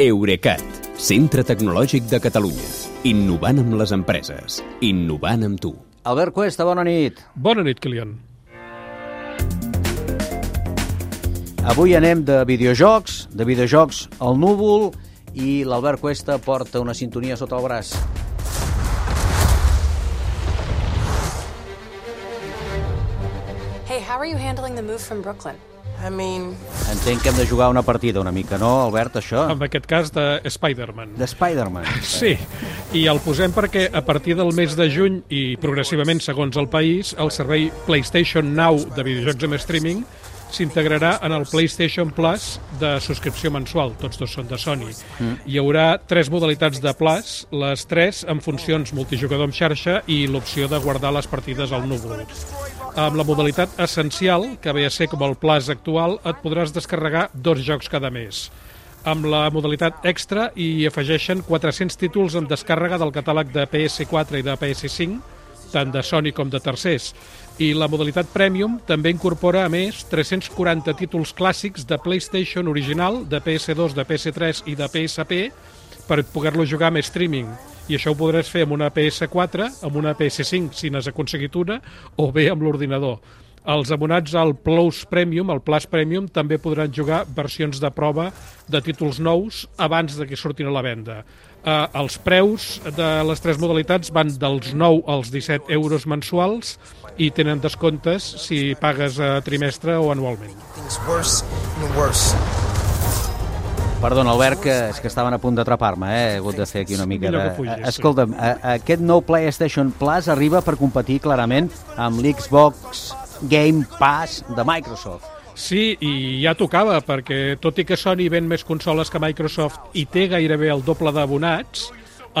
Eurecat, centre tecnològic de Catalunya. Innovant amb les empreses. Innovant amb tu. Albert Cuesta, bona nit. Bona nit, Kilian. Avui anem de videojocs, de videojocs al núvol, i l'Albert Cuesta porta una sintonia sota el braç. Are you handling the move from Brooklyn? I mean, Entenc que hem de jugar una partida una mica, no, Albert, això? En aquest cas de Spider-Man. De Spider-Man. Sí, i el posem perquè a partir del mes de juny i progressivament segons el país, el servei PlayStation Now de videojocs amb streaming s'integrarà en el PlayStation Plus de subscripció mensual, tots dos són de Sony. Mm. Hi haurà tres modalitats de Plus, les tres amb funcions multijugador amb xarxa i l'opció de guardar les partides al núvol. Amb la modalitat essencial, que ve a ser com el Plus actual, et podràs descarregar dos jocs cada mes. Amb la modalitat extra hi afegeixen 400 títols en descàrrega del catàleg de PS4 i de PS5, tant de Sony com de tercers. I la modalitat Premium també incorpora, a més, 340 títols clàssics de PlayStation original, de PS2, de PS3 i de PSP, per poder-lo jugar amb streaming. I això ho podràs fer amb una PS4, amb una PS5, si n'has aconseguit una, o bé amb l'ordinador. Els abonats al Plus Premium, al Plus Premium, també podran jugar versions de prova de títols nous abans de que surtin a la venda. Eh, els preus de les tres modalitats van dels 9 als 17 euros mensuals i tenen descomptes si pagues a trimestre o anualment. Perdona, Albert, que és que estaven a punt d'atrapar-me, eh? He hagut de fer aquí una mica de... Escolta'm, eh, aquest nou PlayStation Plus arriba per competir clarament amb l'Xbox Game Pass de Microsoft. Sí, i ja tocava, perquè tot i que Sony ven més consoles que Microsoft i té gairebé el doble d'abonats,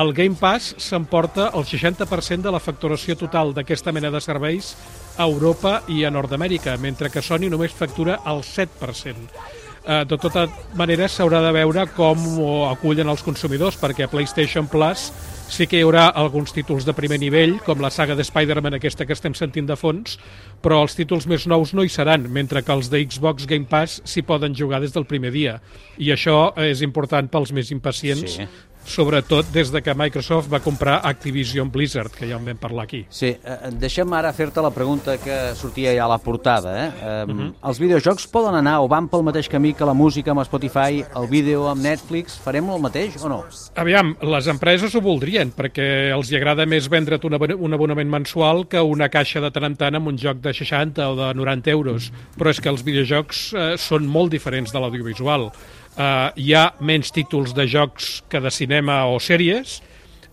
el Game Pass s'emporta el 60% de la facturació total d'aquesta mena de serveis a Europa i a Nord-Amèrica, mentre que Sony només factura el 7%. Eh, de tota manera, s'haurà de veure com ho acullen els consumidors, perquè a PlayStation Plus sí que hi haurà alguns títols de primer nivell, com la saga de Spider-Man aquesta que estem sentint de fons, però els títols més nous no hi seran, mentre que els de Xbox Game Pass s'hi poden jugar des del primer dia. I això és important pels més impacients, Sí. Sobretot des de que Microsoft va comprar Activision Blizzard, que ja en vam parlar aquí. Sí, eh, deixa'm ara fer-te la pregunta que sortia ja a la portada. Eh? Eh, uh -huh. Els videojocs poden anar o van pel mateix camí que la música amb Spotify, el vídeo amb Netflix? Farem el mateix o no? Aviam, les empreses ho voldrien, perquè els hi agrada més vendre't un, abon un abonament mensual que una caixa de tant en tant amb un joc de 60 o de 90 euros. Però és que els videojocs eh, són molt diferents de l'audiovisual. Eh, hi ha menys títols de jocs que de cinema o sèries,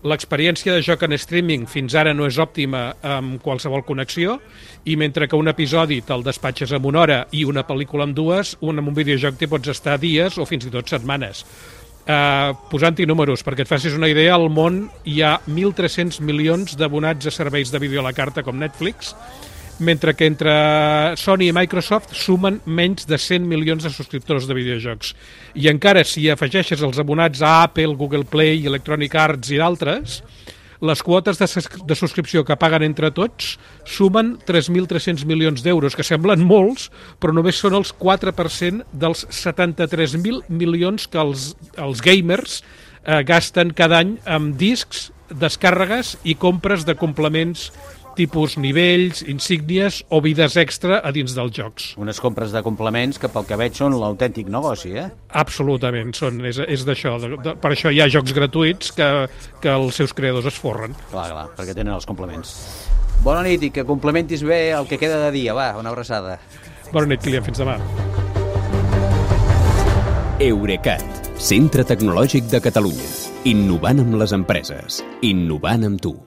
L'experiència de joc en streaming fins ara no és òptima amb qualsevol connexió i mentre que un episodi te'l despatxes en una hora i una pel·lícula en dues, un amb un videojoc t'hi pots estar dies o fins i tot setmanes. Uh, Posant-hi números, perquè et facis una idea, al món hi ha 1.300 milions d'abonats a serveis de vídeo a la carta com Netflix, mentre que entre Sony i Microsoft sumen menys de 100 milions de subscriptors de videojocs. I encara, si afegeixes els abonats a Apple, Google Play, Electronic Arts i d'altres, les quotes de, de subscripció que paguen entre tots sumen 3.300 milions d'euros, que semblen molts, però només són els 4% dels 73.000 milions que els, els gamers eh, gasten cada any amb discs, descàrregues i compres de complements tipus nivells, insígnies o vides extra a dins dels jocs. Unes compres de complements que pel que veig són l'autèntic negoci, eh? Absolutament, són, és, és d'això. Per això hi ha jocs gratuïts que, que els seus creadors es forren. Clar, clar, perquè tenen els complements. Bona nit i que complementis bé el que queda de dia. Va, una abraçada. Bona nit, Kilian, fins demà. Eurecat, centre tecnològic de Catalunya. Innovant amb les empreses. Innovant amb tu.